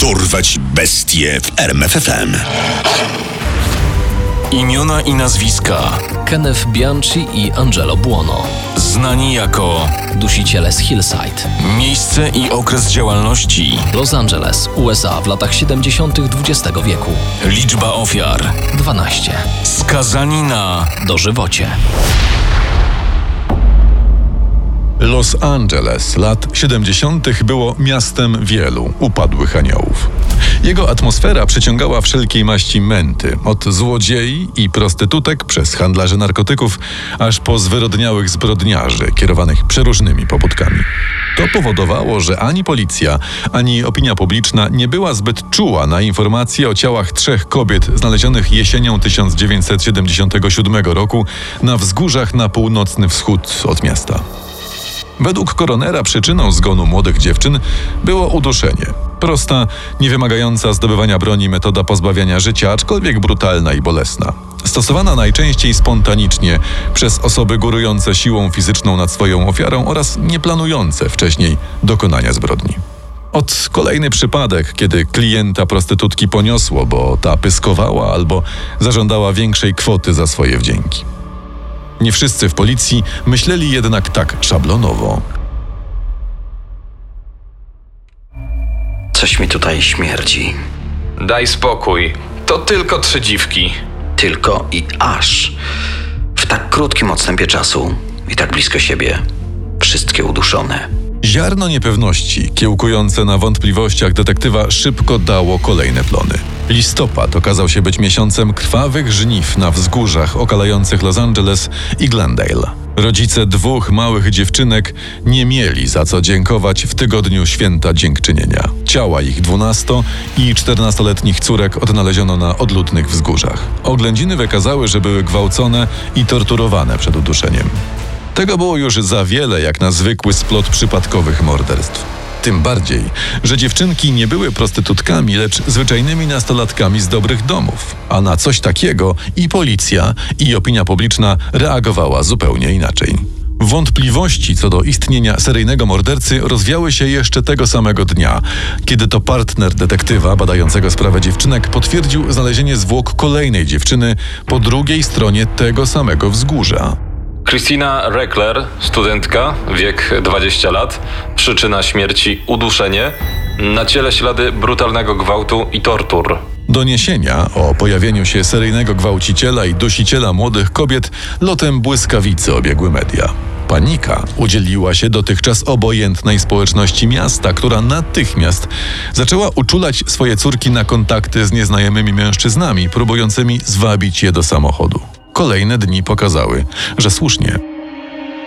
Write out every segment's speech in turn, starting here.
Dorwać bestie w RMFFM. Imiona i nazwiska Kenneth Bianchi i Angelo Buono. znani jako Dusiciele z Hillside. miejsce i okres działalności, Los Angeles, USA w latach 70. XX wieku. liczba ofiar, 12. skazani na Dożywocie. Los Angeles lat 70. było miastem wielu upadłych aniołów. Jego atmosfera przyciągała wszelkiej maści męty, od złodziei i prostytutek przez handlarzy narkotyków, aż po zwyrodniałych zbrodniarzy kierowanych przeróżnymi pobudkami. To powodowało, że ani policja, ani opinia publiczna nie była zbyt czuła na informacje o ciałach trzech kobiet znalezionych jesienią 1977 roku na wzgórzach na północny wschód od miasta. Według koronera przyczyną zgonu młodych dziewczyn było uduszenie. Prosta, niewymagająca zdobywania broni metoda pozbawiania życia, aczkolwiek brutalna i bolesna. Stosowana najczęściej spontanicznie przez osoby górujące siłą fizyczną nad swoją ofiarą oraz nieplanujące wcześniej dokonania zbrodni. Od kolejny przypadek, kiedy klienta prostytutki poniosło, bo ta pyskowała albo zażądała większej kwoty za swoje wdzięki. Nie wszyscy w policji myśleli jednak tak szablonowo. Coś mi tutaj śmierdzi. Daj spokój. To tylko trzy dziwki. Tylko i aż. W tak krótkim odstępie czasu i tak blisko siebie. Wszystkie uduszone. Ziarno niepewności, kiełkujące na wątpliwościach detektywa, szybko dało kolejne plony. Listopad okazał się być miesiącem krwawych żniw na wzgórzach okalających Los Angeles i Glendale. Rodzice dwóch małych dziewczynek nie mieli za co dziękować w tygodniu święta dziękczynienia. Ciała ich 12 i 14-letnich córek odnaleziono na odludnych wzgórzach. Oględziny wykazały, że były gwałcone i torturowane przed uduszeniem. Tego było już za wiele jak na zwykły splot przypadkowych morderstw. Tym bardziej, że dziewczynki nie były prostytutkami, lecz zwyczajnymi nastolatkami z dobrych domów. A na coś takiego i policja, i opinia publiczna reagowała zupełnie inaczej. Wątpliwości co do istnienia seryjnego mordercy rozwiały się jeszcze tego samego dnia, kiedy to partner detektywa badającego sprawę dziewczynek potwierdził znalezienie zwłok kolejnej dziewczyny po drugiej stronie tego samego wzgórza. Christina Reckler, studentka, wiek 20 lat. Przyczyna śmierci uduszenie. Na ciele ślady brutalnego gwałtu i tortur. Doniesienia o pojawieniu się seryjnego gwałciciela i dusiciela młodych kobiet lotem błyskawicy obiegły media. Panika udzieliła się dotychczas obojętnej społeczności miasta, która natychmiast zaczęła uczulać swoje córki na kontakty z nieznajomymi mężczyznami, próbującymi zwabić je do samochodu. Kolejne dni pokazały, że słusznie.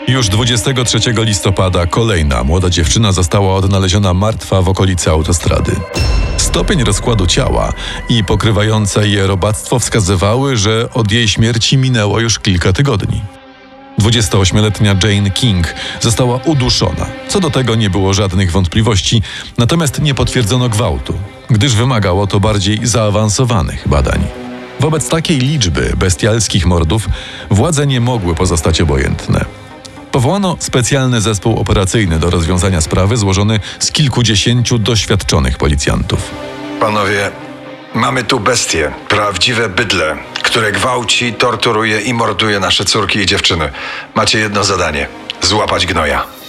Już 23 listopada kolejna młoda dziewczyna została odnaleziona martwa w okolicy autostrady. Stopień rozkładu ciała i pokrywające je robactwo wskazywały, że od jej śmierci minęło już kilka tygodni. 28-letnia Jane King została uduszona. Co do tego nie było żadnych wątpliwości, natomiast nie potwierdzono gwałtu, gdyż wymagało to bardziej zaawansowanych badań. Wobec takiej liczby bestialskich mordów władze nie mogły pozostać obojętne. Powołano specjalny zespół operacyjny do rozwiązania sprawy złożony z kilkudziesięciu doświadczonych policjantów. Panowie, mamy tu bestie, prawdziwe bydle, które gwałci, torturuje i morduje nasze córki i dziewczyny. Macie jedno zadanie: złapać gnoja.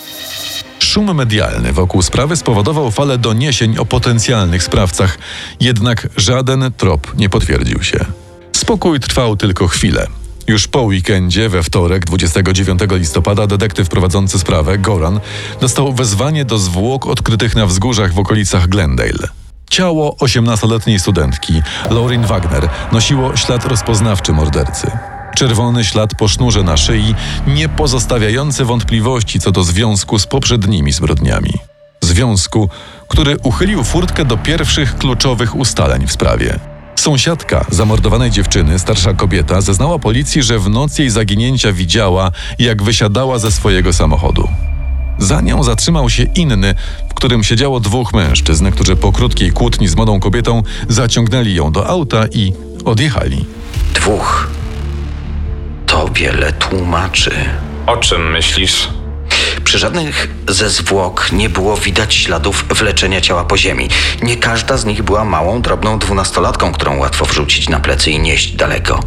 Szum medialny wokół sprawy spowodował falę doniesień o potencjalnych sprawcach, jednak żaden trop nie potwierdził się. Spokój trwał tylko chwilę. Już po weekendzie, we wtorek, 29 listopada, detektyw prowadzący sprawę, Goran, dostał wezwanie do zwłok odkrytych na wzgórzach w okolicach Glendale. Ciało 18-letniej studentki, Lauren Wagner, nosiło ślad rozpoznawczy mordercy. Czerwony ślad po sznurze na szyi, nie pozostawiający wątpliwości co do związku z poprzednimi zbrodniami. Związku, który uchylił furtkę do pierwszych kluczowych ustaleń w sprawie. Sąsiadka zamordowanej dziewczyny, starsza kobieta, zeznała policji, że w noc jej zaginięcia widziała, jak wysiadała ze swojego samochodu. Za nią zatrzymał się inny, w którym siedziało dwóch mężczyzn, którzy po krótkiej kłótni z młodą kobietą zaciągnęli ją do auta i odjechali. Dwóch. Wiele tłumaczy. O czym myślisz? Przy żadnych ze zwłok nie było widać śladów wleczenia ciała po ziemi. Nie każda z nich była małą, drobną dwunastolatką, którą łatwo wrzucić na plecy i nieść daleko.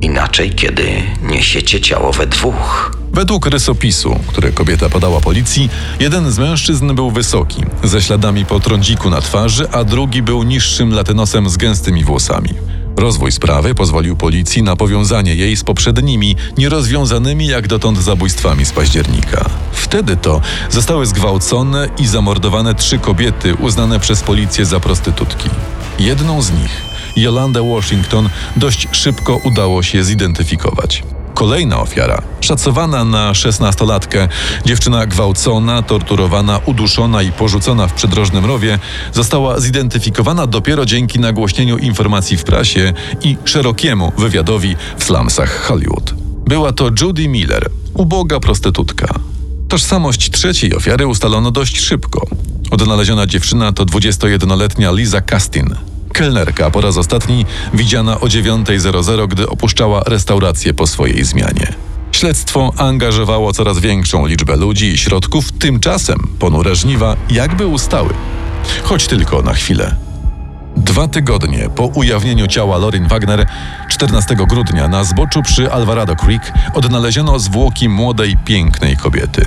Inaczej, kiedy niesiecie ciało we dwóch. Według rysopisu, które kobieta podała policji, jeden z mężczyzn był wysoki, ze śladami po trądziku na twarzy, a drugi był niższym latynosem z gęstymi włosami. Rozwój sprawy pozwolił policji na powiązanie jej z poprzednimi, nierozwiązanymi jak dotąd zabójstwami z października. Wtedy to zostały zgwałcone i zamordowane trzy kobiety uznane przez policję za prostytutki. Jedną z nich, Yolandę Washington, dość szybko udało się zidentyfikować. Kolejna ofiara, szacowana na 16-latkę, dziewczyna gwałcona, torturowana, uduszona i porzucona w przydrożnym rowie, została zidentyfikowana dopiero dzięki nagłośnieniu informacji w prasie i szerokiemu wywiadowi w slumsach Hollywood. Była to Judy Miller, uboga prostytutka. Tożsamość trzeciej ofiary ustalono dość szybko. Odnaleziona dziewczyna to 21-letnia Liza Castin, Kelnerka po raz ostatni widziana o 9.00, gdy opuszczała restaurację po swojej zmianie. Śledztwo angażowało coraz większą liczbę ludzi i środków, tymczasem ponure żniwa jakby ustały. Choć tylko na chwilę. Dwa tygodnie po ujawnieniu ciała Lorin Wagner, 14 grudnia na zboczu przy Alvarado Creek odnaleziono zwłoki młodej, pięknej kobiety.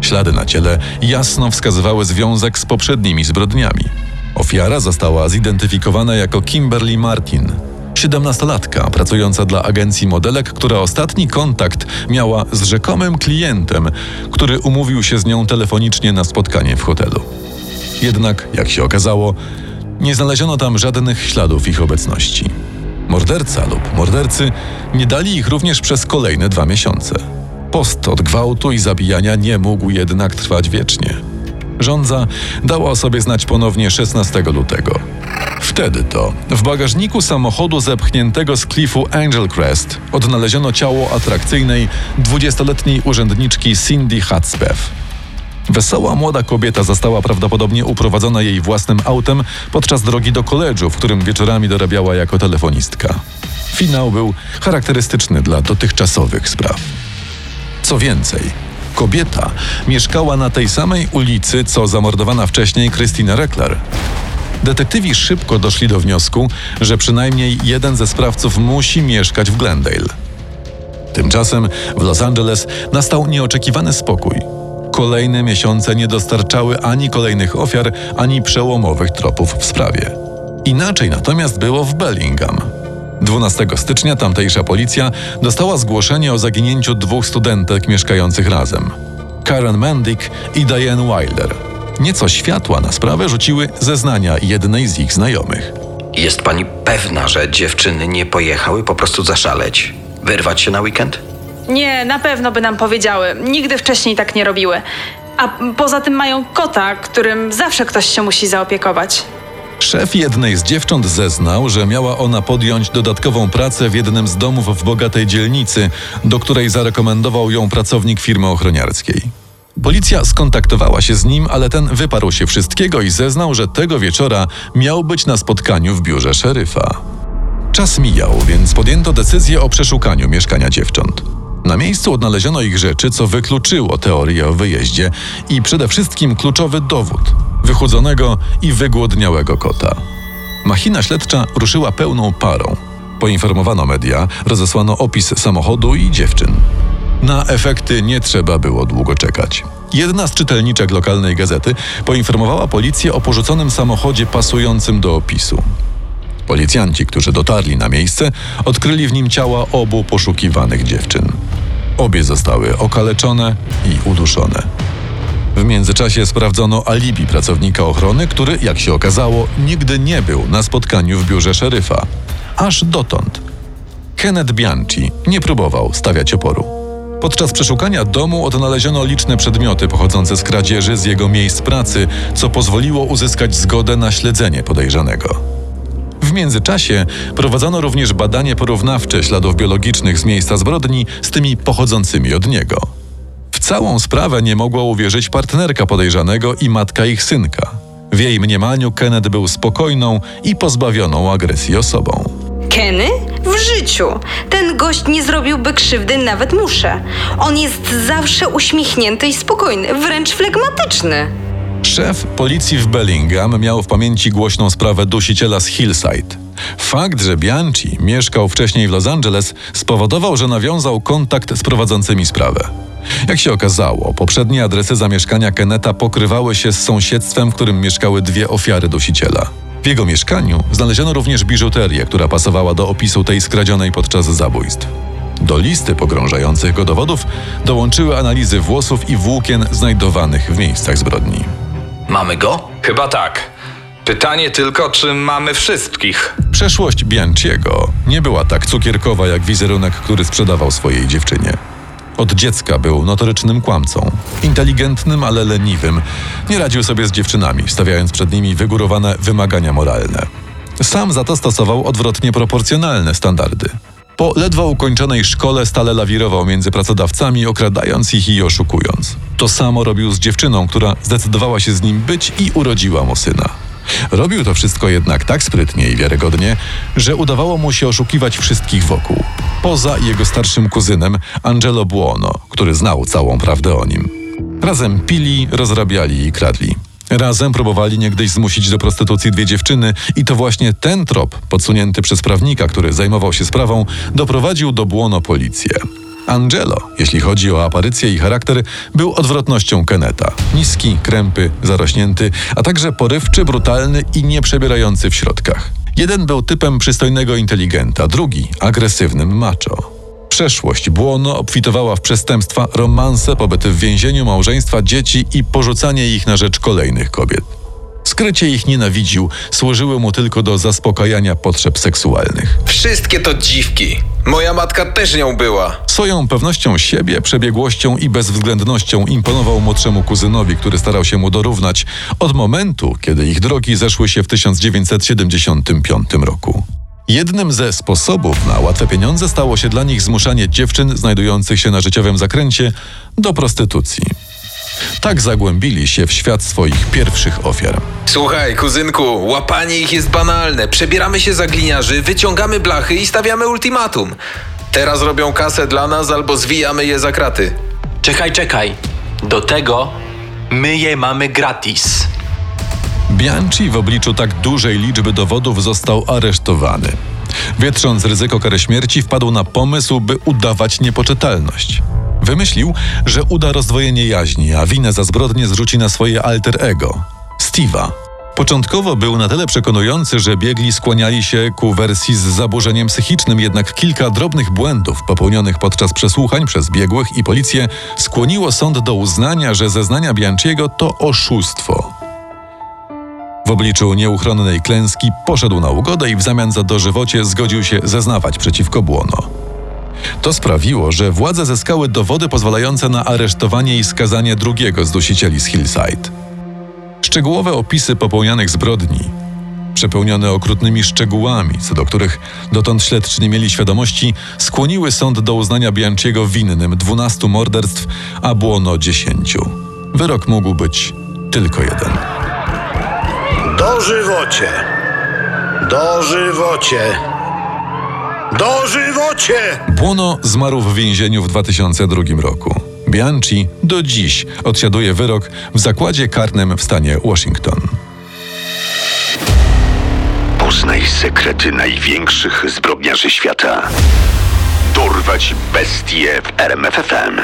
Ślady na ciele jasno wskazywały związek z poprzednimi zbrodniami. Ofiara została zidentyfikowana jako Kimberly Martin, 17-latka pracująca dla agencji modelek, która ostatni kontakt miała z rzekomym klientem, który umówił się z nią telefonicznie na spotkanie w hotelu. Jednak, jak się okazało, nie znaleziono tam żadnych śladów ich obecności. Morderca lub mordercy nie dali ich również przez kolejne dwa miesiące. Post od gwałtu i zabijania nie mógł jednak trwać wiecznie. Rządza dała o sobie znać ponownie 16 lutego. Wtedy to w bagażniku samochodu zepchniętego z klifu Angel Crest odnaleziono ciało atrakcyjnej 20-letniej urzędniczki Cindy Hatzbeff. Wesoła młoda kobieta została prawdopodobnie uprowadzona jej własnym autem podczas drogi do koledżu, w którym wieczorami dorabiała jako telefonistka. Finał był charakterystyczny dla dotychczasowych spraw. Co więcej, kobieta mieszkała na tej samej ulicy, co zamordowana wcześniej Christina Reckler. Detektywi szybko doszli do wniosku, że przynajmniej jeden ze sprawców musi mieszkać w Glendale. Tymczasem w Los Angeles nastał nieoczekiwany spokój. Kolejne miesiące nie dostarczały ani kolejnych ofiar, ani przełomowych tropów w sprawie. Inaczej natomiast było w Bellingham. 12 stycznia tamtejsza policja dostała zgłoszenie o zaginięciu dwóch studentek mieszkających razem. Karen Mendick i Diane Wilder. Nieco światła na sprawę rzuciły zeznania jednej z ich znajomych. Jest pani pewna, że dziewczyny nie pojechały po prostu zaszaleć? Wyrwać się na weekend? Nie, na pewno by nam powiedziały. Nigdy wcześniej tak nie robiły. A poza tym mają kota, którym zawsze ktoś się musi zaopiekować. Szef jednej z dziewcząt zeznał, że miała ona podjąć dodatkową pracę w jednym z domów w bogatej dzielnicy, do której zarekomendował ją pracownik firmy ochroniarskiej. Policja skontaktowała się z nim, ale ten wyparł się wszystkiego i zeznał, że tego wieczora miał być na spotkaniu w biurze szeryfa. Czas mijał, więc podjęto decyzję o przeszukaniu mieszkania dziewcząt. Na miejscu odnaleziono ich rzeczy, co wykluczyło teorię o wyjeździe i przede wszystkim kluczowy dowód wychudzonego i wygłodniałego kota. Machina śledcza ruszyła pełną parą. Poinformowano media, rozesłano opis samochodu i dziewczyn. Na efekty nie trzeba było długo czekać. Jedna z czytelniczek lokalnej gazety poinformowała policję o porzuconym samochodzie pasującym do opisu. Policjanci, którzy dotarli na miejsce, odkryli w nim ciała obu poszukiwanych dziewczyn. Obie zostały okaleczone i uduszone. W międzyczasie sprawdzono alibi pracownika ochrony, który, jak się okazało, nigdy nie był na spotkaniu w biurze szeryfa. Aż dotąd. Kenneth Bianchi nie próbował stawiać oporu. Podczas przeszukania domu odnaleziono liczne przedmioty pochodzące z kradzieży z jego miejsc pracy, co pozwoliło uzyskać zgodę na śledzenie podejrzanego. W międzyczasie prowadzono również badanie porównawcze śladów biologicznych z miejsca zbrodni z tymi pochodzącymi od niego. W całą sprawę nie mogła uwierzyć partnerka podejrzanego i matka ich synka. W jej mniemaniu Kenneth był spokojną i pozbawioną agresji osobą. Kenny? W życiu. Ten gość nie zrobiłby krzywdy nawet muszę. On jest zawsze uśmiechnięty i spokojny, wręcz flegmatyczny. Szef policji w Bellingham miał w pamięci głośną sprawę dusiciela z Hillside. Fakt, że Bianchi mieszkał wcześniej w Los Angeles, spowodował, że nawiązał kontakt z prowadzącymi sprawę. Jak się okazało, poprzednie adresy zamieszkania Keneta pokrywały się z sąsiedztwem, w którym mieszkały dwie ofiary dusiciela. W jego mieszkaniu znaleziono również biżuterię, która pasowała do opisu tej skradzionej podczas zabójstw. Do listy pogrążających go dowodów dołączyły analizy włosów i włókien znajdowanych w miejscach zbrodni. Mamy go? Chyba tak. Pytanie tylko, czy mamy wszystkich. Przeszłość Bianciego nie była tak cukierkowa jak wizerunek, który sprzedawał swojej dziewczynie. Od dziecka był notorycznym kłamcą, inteligentnym, ale leniwym. Nie radził sobie z dziewczynami, stawiając przed nimi wygórowane wymagania moralne. Sam za to stosował odwrotnie proporcjonalne standardy. Po ledwo ukończonej szkole stale lawirował między pracodawcami, okradając ich i oszukując. To samo robił z dziewczyną, która zdecydowała się z nim być i urodziła mu syna. Robił to wszystko jednak tak sprytnie i wiarygodnie, że udawało mu się oszukiwać wszystkich wokół. Poza jego starszym kuzynem Angelo Buono, który znał całą prawdę o nim. Razem pili, rozrabiali i kradli. Razem próbowali niegdyś zmusić do prostytucji dwie dziewczyny i to właśnie ten trop, podsunięty przez prawnika, który zajmował się sprawą, doprowadził do Buono policję. Angelo, jeśli chodzi o aparycję i charakter, był odwrotnością Keneta. Niski, krępy, zarośnięty, a także porywczy, brutalny i nieprzebierający w środkach. Jeden był typem przystojnego inteligenta, drugi agresywnym macho. Przeszłość Błono obfitowała w przestępstwa, romanse, pobyty w więzieniu, małżeństwa, dzieci i porzucanie ich na rzecz kolejnych kobiet. Skrycie ich nienawidził, służyły mu tylko do zaspokajania potrzeb seksualnych. Wszystkie to dziwki. Moja matka też nią była. Swoją pewnością siebie, przebiegłością i bezwzględnością imponował młodszemu kuzynowi, który starał się mu dorównać od momentu, kiedy ich drogi zeszły się w 1975 roku. Jednym ze sposobów na łatwe pieniądze stało się dla nich zmuszanie dziewczyn znajdujących się na życiowym zakręcie do prostytucji. Tak zagłębili się w świat swoich pierwszych ofiar. Słuchaj, kuzynku, łapanie ich jest banalne. Przebieramy się za gliniarzy, wyciągamy blachy i stawiamy ultimatum. Teraz robią kasę dla nas albo zwijamy je za kraty. Czekaj, czekaj. Do tego my je mamy gratis. Bianchi w obliczu tak dużej liczby dowodów został aresztowany. Wietrząc ryzyko kary śmierci, wpadł na pomysł, by udawać niepoczytalność. Wymyślił, że uda rozdwojenie jaźni, a winę za zbrodnię zrzuci na swoje alter ego Steve'a. Początkowo był na tyle przekonujący, że biegli skłaniali się ku wersji z zaburzeniem psychicznym, jednak kilka drobnych błędów popełnionych podczas przesłuchań przez biegłych i policję skłoniło sąd do uznania, że zeznania Bianchiego to oszustwo. W obliczu nieuchronnej klęski poszedł na ugodę i w zamian za dożywocie zgodził się zeznawać przeciwko Błono. To sprawiło, że władze zyskały dowody pozwalające na aresztowanie i skazanie drugiego z dusicieli z Hillside. Szczegółowe opisy popełnianych zbrodni, przepełnione okrutnymi szczegółami, co do których dotąd śledczy nie mieli świadomości, skłoniły sąd do uznania Bianchiego winnym 12 morderstw, a Błono 10. Wyrok mógł być tylko jeden. Dożywocie! Dożywocie! Dożywocie! Błono zmarł w więzieniu w 2002 roku. Bianchi do dziś odsiaduje wyrok w zakładzie karnym w stanie Washington. Poznaj sekrety największych zbrodniarzy świata. Dorwać bestie w RMFFM.